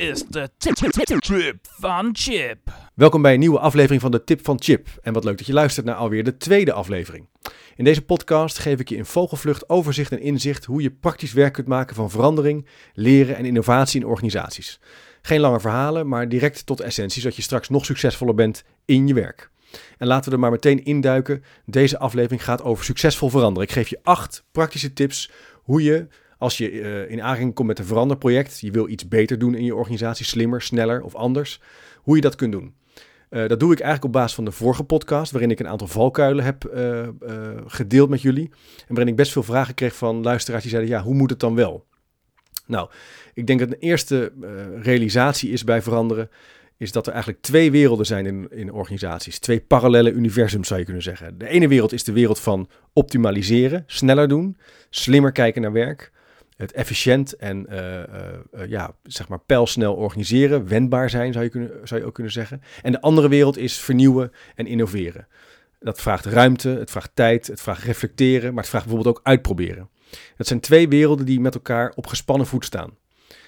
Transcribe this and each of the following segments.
is de tip van Chip. Welkom bij een nieuwe aflevering van de Tip van Chip. En wat leuk dat je luistert naar alweer de tweede aflevering. In deze podcast geef ik je in vogelvlucht overzicht en inzicht hoe je praktisch werk kunt maken van verandering, leren en innovatie in organisaties. Geen lange verhalen, maar direct tot essentie, zodat je straks nog succesvoller bent in je werk. En laten we er maar meteen induiken. Deze aflevering gaat over succesvol veranderen. Ik geef je acht praktische tips hoe je als je uh, in aanraking komt met een veranderproject, je wil iets beter doen in je organisatie, slimmer, sneller of anders, hoe je dat kunt doen. Uh, dat doe ik eigenlijk op basis van de vorige podcast, waarin ik een aantal valkuilen heb uh, gedeeld met jullie. En waarin ik best veel vragen kreeg van luisteraars die zeiden, ja, hoe moet het dan wel? Nou, ik denk dat de eerste realisatie is bij veranderen, is dat er eigenlijk twee werelden zijn in, in organisaties. Twee parallele universums zou je kunnen zeggen. De ene wereld is de wereld van optimaliseren, sneller doen, slimmer kijken naar werk het efficiënt en uh, uh, ja, zeg maar pijlsnel organiseren, wendbaar zijn zou je, kunnen, zou je ook kunnen zeggen. En de andere wereld is vernieuwen en innoveren. Dat vraagt ruimte, het vraagt tijd, het vraagt reflecteren, maar het vraagt bijvoorbeeld ook uitproberen. Dat zijn twee werelden die met elkaar op gespannen voet staan.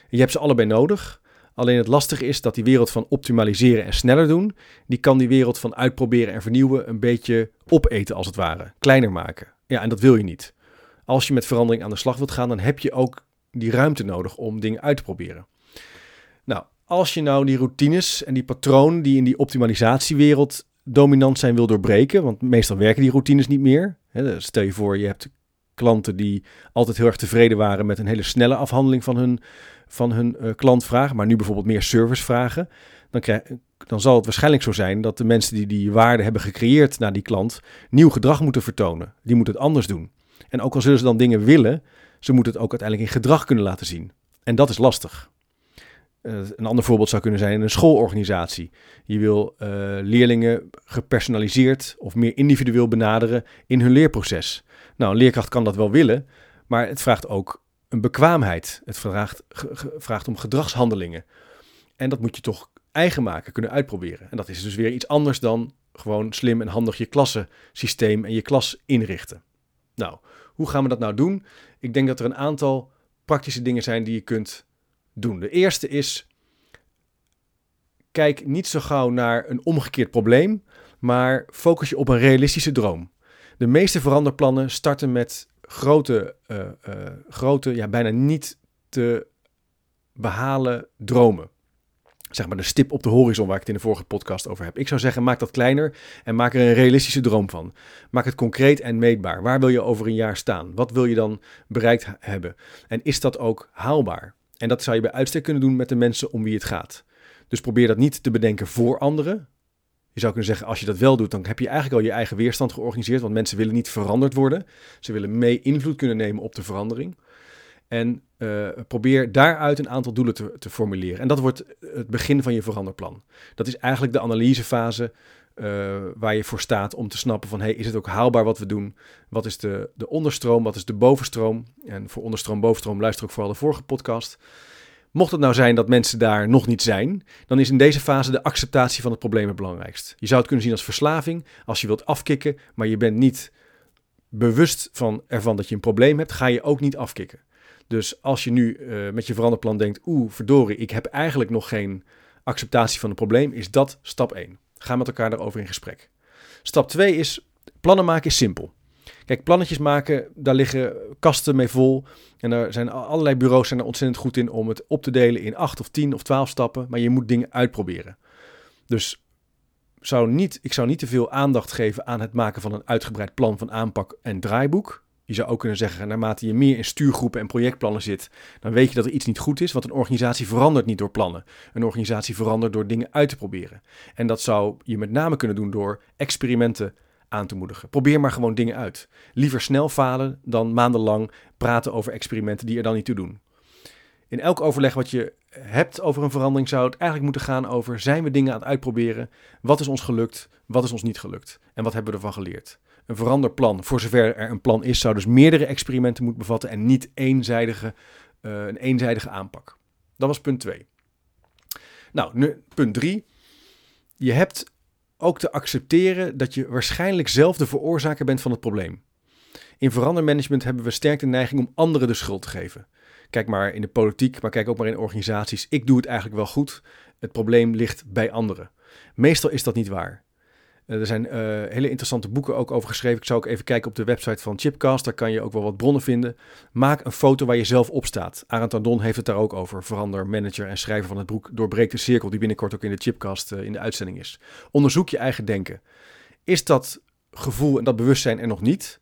je hebt ze allebei nodig. Alleen het lastige is dat die wereld van optimaliseren en sneller doen, die kan die wereld van uitproberen en vernieuwen een beetje opeten als het ware, kleiner maken. Ja, en dat wil je niet als je met verandering aan de slag wilt gaan, dan heb je ook die ruimte nodig om dingen uit te proberen. Nou, als je nou die routines en die patronen die in die optimalisatiewereld dominant zijn wil doorbreken, want meestal werken die routines niet meer. Dus stel je voor, je hebt klanten die altijd heel erg tevreden waren met een hele snelle afhandeling van hun, van hun uh, klantvraag, maar nu bijvoorbeeld meer servicevragen. Dan, krijg, dan zal het waarschijnlijk zo zijn dat de mensen die die waarde hebben gecreëerd naar die klant nieuw gedrag moeten vertonen. Die moeten het anders doen. En ook al zullen ze dan dingen willen, ze moeten het ook uiteindelijk in gedrag kunnen laten zien. En dat is lastig. Uh, een ander voorbeeld zou kunnen zijn in een schoolorganisatie. Je wil uh, leerlingen gepersonaliseerd of meer individueel benaderen in hun leerproces. Nou, een leerkracht kan dat wel willen, maar het vraagt ook een bekwaamheid. Het vraagt, vraagt om gedragshandelingen. En dat moet je toch eigen maken, kunnen uitproberen. En dat is dus weer iets anders dan gewoon slim en handig je klassensysteem en je klas inrichten. Nou, hoe gaan we dat nou doen? Ik denk dat er een aantal praktische dingen zijn die je kunt doen. De eerste is, kijk niet zo gauw naar een omgekeerd probleem, maar focus je op een realistische droom. De meeste veranderplannen starten met grote, uh, uh, grote ja, bijna niet te behalen dromen zeg maar de stip op de horizon waar ik het in de vorige podcast over heb. Ik zou zeggen, maak dat kleiner en maak er een realistische droom van. Maak het concreet en meetbaar. Waar wil je over een jaar staan? Wat wil je dan bereikt hebben? En is dat ook haalbaar? En dat zou je bij uitstek kunnen doen met de mensen om wie het gaat. Dus probeer dat niet te bedenken voor anderen. Je zou kunnen zeggen, als je dat wel doet, dan heb je eigenlijk al je eigen weerstand georganiseerd. Want mensen willen niet veranderd worden. Ze willen mee invloed kunnen nemen op de verandering. En uh, probeer daaruit een aantal doelen te, te, formuleren. En dat wordt het begin van je veranderplan. Dat is eigenlijk de analysefase uh, waar je voor staat om te snappen van... hey, is het ook haalbaar wat we doen? Wat is de, de onderstroom? Wat is de bovenstroom? En voor onderstroom, bovenstroom luister ook vooral de vorige podcast. Mocht het nou zijn dat mensen daar nog niet zijn, dan is in deze fase de acceptatie van het probleem het belangrijkst. Je zou het kunnen zien als verslaving, als je wilt afkicken, maar je bent niet bewust van ervan dat je een probleem hebt, ga je ook niet afkicken. Dus als je nu uh, met je veranderplan denkt, oeh, verdorie, ik heb eigenlijk nog geen acceptatie van het probleem, is dat stap 1. Ga met elkaar daarover in gesprek. Stap 2 is, plannen maken is simpel. Kijk, plannetjes maken, daar liggen kasten mee vol. En er zijn allerlei bureaus zijn er ontzettend goed in om het op te delen in 8 of 10 of 12 stappen. Maar je moet dingen uitproberen. Dus zou niet, ik zou niet te veel aandacht geven aan het maken van een uitgebreid plan van aanpak en draaiboek. Je zou ook kunnen zeggen, naarmate je meer in stuurgroepen en projectplannen zit, dan weet je dat er iets niet goed is. Want een organisatie verandert niet door plannen. Een organisatie verandert door dingen uit te proberen. En dat zou je met name kunnen doen door experimenten aan te moedigen. Probeer maar gewoon dingen uit. Liever snel falen dan maandenlang praten over experimenten die er dan niet toe doen. In elk overleg wat je hebt over een verandering zou het eigenlijk moeten gaan over: zijn we dingen aan het uitproberen? Wat is ons gelukt? Wat is ons niet gelukt? En wat hebben we ervan geleerd? Een veranderplan, voor zover er een plan is, zou dus meerdere experimenten moeten bevatten en niet eenzijdige, uh, een eenzijdige aanpak. Dat was punt 2. Nou, nu, punt 3. Je hebt ook te accepteren dat je waarschijnlijk zelf de veroorzaker bent van het probleem. In verandermanagement hebben we sterk de neiging om anderen de schuld te geven. Kijk maar in de politiek, maar kijk ook maar in organisaties. Ik doe het eigenlijk wel goed. Het probleem ligt bij anderen. Meestal is dat niet waar. Eh, er zijn uh, hele interessante boeken ook over geschreven. Ik zou ook even kijken op de website van Chipcast. Daar kan je ook wel wat bronnen vinden. Maak een foto waar je zelf op staat. Arend Ardon heeft het daar ook over. Verander, manager en schrijver van het boek Doorbreek de Cirkel. Die binnenkort ook in de Chipcast uh, in de uitzending is. Onderzoek je eigen denken. Is dat gevoel en dat bewustzijn er nog niet?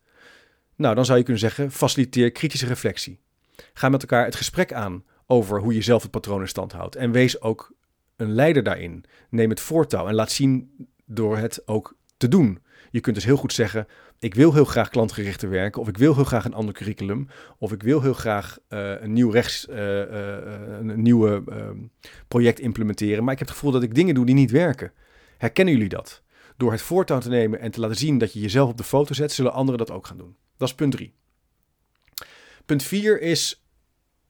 Nou, dan zou je kunnen zeggen, faciliteer kritische reflectie. Ga met elkaar het gesprek aan over hoe je zelf het patroon in stand houdt. En wees ook een leider daarin. Neem het voortouw en laat zien door het ook te doen. Je kunt dus heel goed zeggen: ik wil heel graag klantgerichter werken, of ik wil heel graag een ander curriculum, of ik wil heel graag uh, een nieuw rechts, uh, uh, een nieuwe ehm, project implementeren, maar ik heb het gevoel dat ik dingen doe die niet werken. Herkennen jullie dat? Door het voortouw te nemen en te laten zien dat je jezelf op de foto zet, zullen anderen dat ook gaan doen. Dat is punt 3. Punt 4 is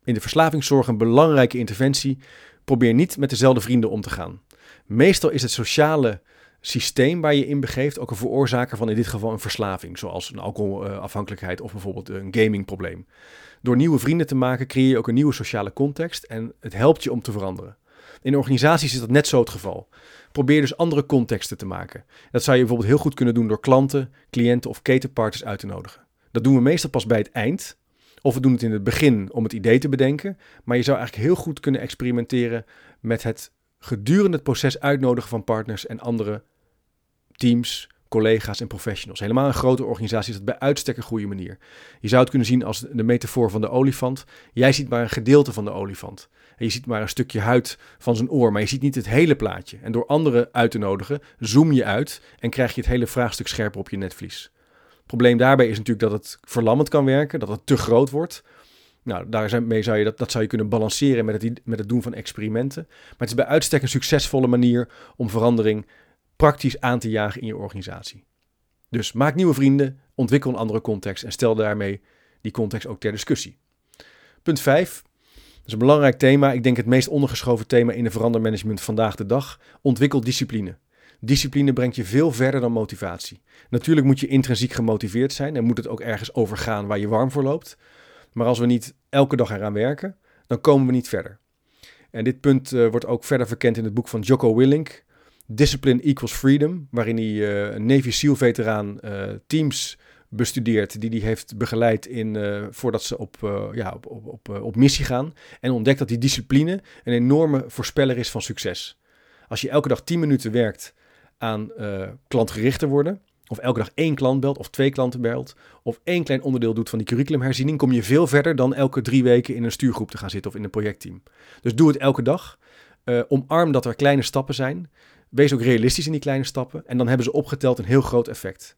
in de verslavingszorg een belangrijke interventie. Probeer niet met dezelfde vrienden om te gaan. Meestal is het sociale systeem waar je in begeeft ook een veroorzaker van in dit geval een verslaving, zoals een alcoholafhankelijkheid of bijvoorbeeld een gamingprobleem. Door nieuwe vrienden te maken creëer je ook een nieuwe sociale context en het helpt je om te veranderen. In organisaties is dat net zo het geval. Probeer dus andere contexten te maken. Dat zou je bijvoorbeeld heel goed kunnen doen door klanten, cliënten of ketenpartners uit te nodigen. Dat doen we meestal pas bij het eind. Of we doen het in het begin om het idee te bedenken. Maar je zou eigenlijk heel goed kunnen experimenteren met het gedurende het proces uitnodigen van partners en andere teams, collega's en professionals. Helemaal een grote organisatie is dat bij uitstek een goede manier. Je zou het kunnen zien als de metafoor van de olifant. Jij ziet maar een gedeelte van de olifant. En je ziet maar een stukje huid van zijn oor, maar je ziet niet het hele plaatje. En door anderen uit te nodigen, zoom je uit en krijg je het hele vraagstuk scherper op je netvlies. Het probleem daarbij is natuurlijk dat het verlammend kan werken, dat het te groot wordt. Nou, daarmee zou je dat, dat zou je kunnen balanceren met het, met het doen van experimenten. Maar het is bij uitstek een succesvolle manier om verandering praktisch aan te jagen in je organisatie. Dus maak nieuwe vrienden, ontwikkel een andere context en stel daarmee die context ook ter discussie. Punt 5. Dat is een belangrijk thema. Ik denk het meest ondergeschoven thema in de verandermanagement vandaag de dag. Ontwikkel discipline. Discipline brengt je veel verder dan motivatie. Natuurlijk moet je intrinsiek gemotiveerd zijn en moet het ook ergens overgaan waar je warm voor loopt. Maar als we niet elke dag eraan werken, dan komen we niet verder. En dit punt uh, wordt ook verder verkend in het boek van Jocko Willink, Discipline Equals Freedom, waarin hij uh, een Navy SEAL-veteraan uh, teams bestudeert die hij heeft begeleid in, voordat ze op, ja, op, op, op, op missie gaan. En ontdekt dat die discipline een enorme voorspeller is van succes. Als je elke dag 10 minuten werkt aan klantgericht te worden, of elke dag één klant belt, of twee klanten belt, of één klein onderdeel doet van die curriculumherziening, kom je veel verder dan elke drie weken in een stuurgroep te gaan zitten of in een projectteam. Dus doe het elke dag. omarm dat er kleine stappen zijn. Wees ook realistisch in die kleine stappen en dan hebben ze opgeteld een heel groot effect.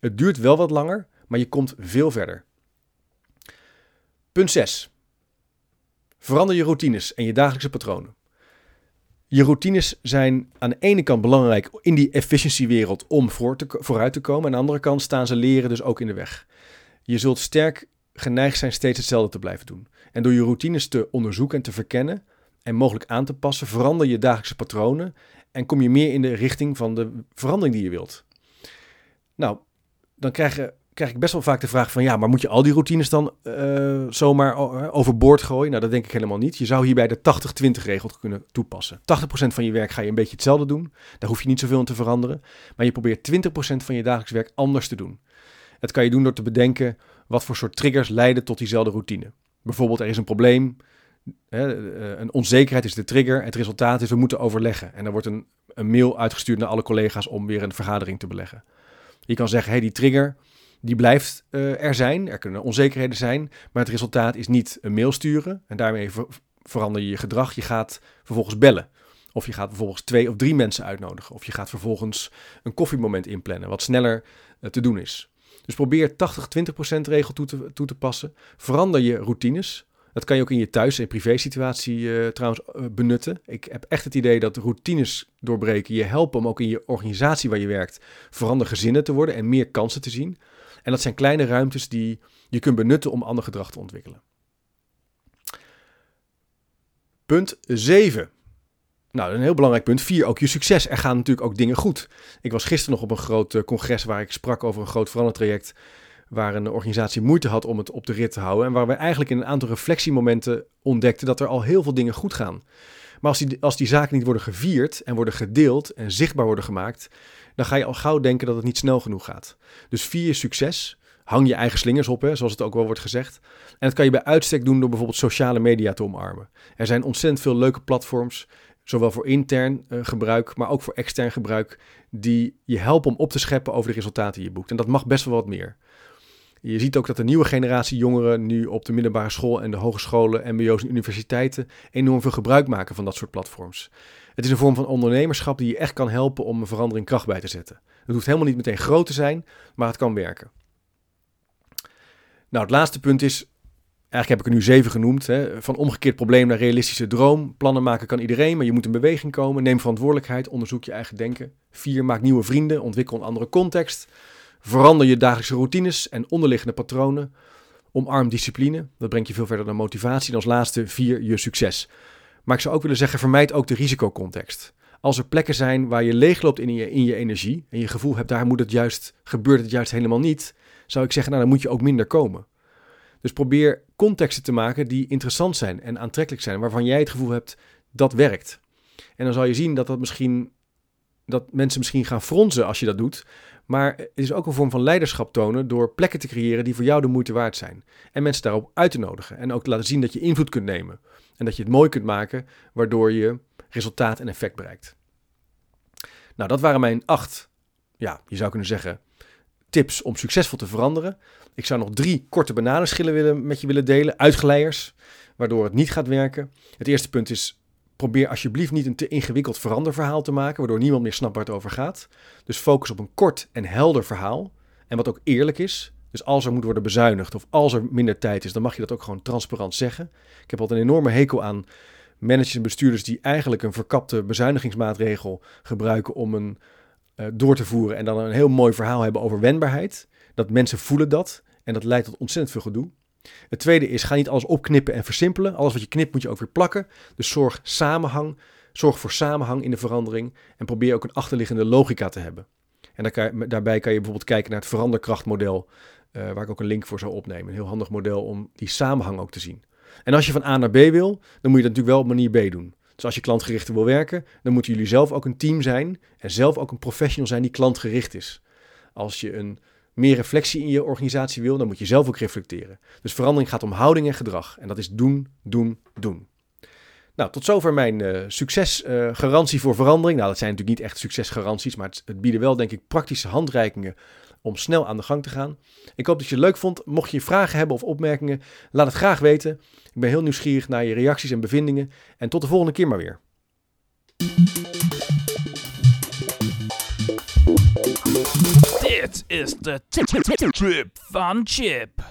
Het duurt wel wat langer, maar je komt veel verder. Punt 6. Verander je routines en je dagelijkse patronen. Je routines zijn aan de ene kant belangrijk in die efficiëntiewereld om voor te, vooruit te komen. Aan de andere kant staan ze leren dus ook in de weg. Je zult sterk geneigd zijn steeds hetzelfde te blijven doen. En door je routines te onderzoeken en te verkennen en mogelijk aan te passen, verander je dagelijkse patronen en kom je meer in de richting van de verandering die je wilt. Nou, dan krijg, je, krijg ik best wel vaak de vraag van ja, maar moet je al die routines dan uh, zomaar overboord gooien? Nou, dat denk ik helemaal niet. Je zou hierbij de 80-20 regel kunnen toepassen. 80% van je werk ga je een beetje hetzelfde doen. Daar hoef je niet zoveel in te veranderen. Maar je probeert 20% van je dagelijks werk anders te doen. Dat kan je doen door te bedenken wat voor soort triggers leiden tot diezelfde routine. Bijvoorbeeld, er is een probleem, eh, een onzekerheid is de trigger. Het resultaat is we moeten overleggen. En er wordt een, een mail uitgestuurd naar alle collega's om weer een vergadering te beleggen. Je kan zeggen, hey, die trigger die blijft uh, er zijn. Er kunnen onzekerheden zijn. Maar het resultaat is niet een mail sturen. En daarmee verander je je gedrag. Je gaat vervolgens bellen. Of je gaat vervolgens twee of drie mensen uitnodigen. Of je gaat vervolgens een koffiemoment inplannen. Wat sneller uh, te doen is. Dus probeer 80-20% regel toe te, passen. Verander je routines. Dat kan je ook in je thuis- en privésituatie uh, trouwens benutten. Ik heb echt het idee dat routines doorbreken je helpen om ook in je organisatie waar je werkt verander gezinnen te worden en meer kansen te zien. En dat zijn kleine ruimtes die je kunt benutten om ander gedrag te ontwikkelen. Punt 7. Nou, een heel belangrijk punt. 4. Ook je succes. Er gaan natuurlijk ook dingen goed. Ik was gisteren nog op een groot uh, congres waar ik sprak over een groot verandertraject waar een organisatie moeite had om het op de rit te houden. En waar we eigenlijk in een aantal reflectiemomenten ontdekten dat er al heel veel dingen goed gaan. Maar als die, als die zaken niet worden gevierd en worden gedeeld en zichtbaar worden gemaakt, dan ga je al gauw denken dat het niet snel genoeg gaat. Dus vier succes. Hang je eigen slingers op, hè, zoals het ook wel wordt gezegd. En dat kan je bij uitstek doen door bijvoorbeeld sociale media te omarmen. Er zijn ontzettend veel leuke platforms, zowel voor intern uh, gebruik, maar ook voor extern gebruik, die je helpen om op te scheppen over de resultaten die je boekt. En dat mag best wel wat meer. Je ziet ook dat de nieuwe generatie jongeren nu op de middelbare school en de hogescholen, MBO's en universiteiten enorm veel gebruik maken van dat soort platforms. Het is een vorm van ondernemerschap die je echt kan helpen om een verandering kracht bij te zetten. Het hoeft helemaal niet meteen groot te zijn, maar het kan werken. Nou, het laatste punt is, eigenlijk heb ik er nu zeven genoemd, hè, van omgekeerd probleem naar realistische droom. Plannen maken kan iedereen, maar je moet in beweging komen. Neem verantwoordelijkheid, onderzoek je eigen denken. Vier, maak nieuwe vrienden, ontwikkel een andere context. Verander je dagelijkse routines en onderliggende patronen. Omarm discipline, dat brengt je veel verder dan motivatie. En als laatste, vier, je succes. Maar ik zou ook willen zeggen, vermijd ook de risicocontext. Als er plekken zijn waar je leegloopt in je, in je energie en je gevoel hebt, daar moet het juist, gebeurt het juist helemaal niet, zou ik zeggen, nou dan moet je ook minder komen. Dus probeer contexten te maken die interessant zijn en aantrekkelijk zijn, waarvan jij het gevoel hebt dat werkt. En dan zal je zien dat dat misschien dat mensen misschien gaan fronsen als je dat doet. Maar het is ook een vorm van leiderschap tonen door plekken te creëren die voor jou de moeite waard zijn. En mensen daarop uit te nodigen. En ook te laten zien dat je invloed kunt nemen. En dat je het mooi kunt maken, waardoor je resultaat en effect bereikt. Nou, dat waren mijn acht, ja, je zou kunnen zeggen, tips om succesvol te veranderen. Ik zou nog drie korte bananenschillen willen, met je willen delen, uitgeleiders, waardoor het niet gaat werken. Het eerste punt is, probeer alsjeblieft niet een te ingewikkeld veranderverhaal te maken, waardoor niemand meer snapt waar het over gaat. Dus focus op een kort en helder verhaal en wat ook eerlijk is. Dus als er moet worden bezuinigd of als er minder tijd is, dan mag je dat ook gewoon transparant zeggen. Ik heb altijd een enorme hekel aan managers en bestuurders die eigenlijk een verkapte bezuinigingsmaatregel gebruiken om een uh, door te voeren en dan een heel mooi verhaal hebben over wendbaarheid. Dat mensen voelen dat en dat leidt tot ontzettend veel gedoe. Het tweede is, ga niet alles opknippen en versimpelen. Alles wat je knipt moet je ook weer plakken. Dus zorg samenhang, zorg voor samenhang in de verandering en probeer ook een achterliggende logica te hebben. En daarbij kan je bijvoorbeeld kijken naar het veranderkrachtmodel, uh, waar ik ook een link voor zou opnemen. Een heel handig model om die samenhang ook te zien. En als je van A naar B wil, dan moet je dat natuurlijk wel op manier B doen. Dus als je klantgericht wil werken, dan moeten jullie zelf ook een team zijn en zelf ook een professional zijn die klantgericht is. Als je een meer reflectie in je organisatie wil, dan moet je zelf ook reflecteren. Dus verandering gaat om houding en gedrag. En dat is doen, doen, doen. Nou, tot zover mijn uh, succesgarantie uh, voor verandering. Nou, dat zijn natuurlijk niet echt succesgaranties, maar het, het, bieden wel, denk ik, praktische handreikingen om snel aan de gang te gaan. Ik hoop dat je het leuk vond. Mocht je vragen hebben of opmerkingen, laat het graag weten. Ik ben heel nieuwsgierig naar je reacties en bevindingen. En tot de volgende keer maar weer. Dit is de Trip van Chip.